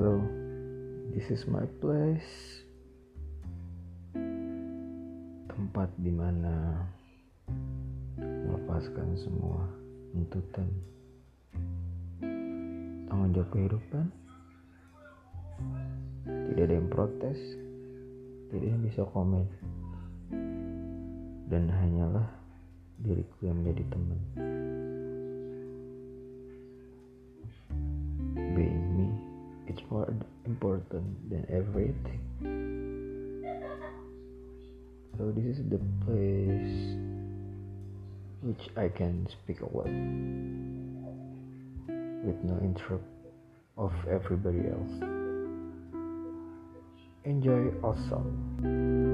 Hello, this is my place. Tempat di mana melepaskan semua tuntutan tanggung jawab kehidupan. Tidak ada yang protes, tidak ada yang bisa komen, dan hanyalah diriku yang menjadi teman. It's more important than everything. So this is the place which I can speak a lot with no interrupt of everybody else. Enjoy awesome.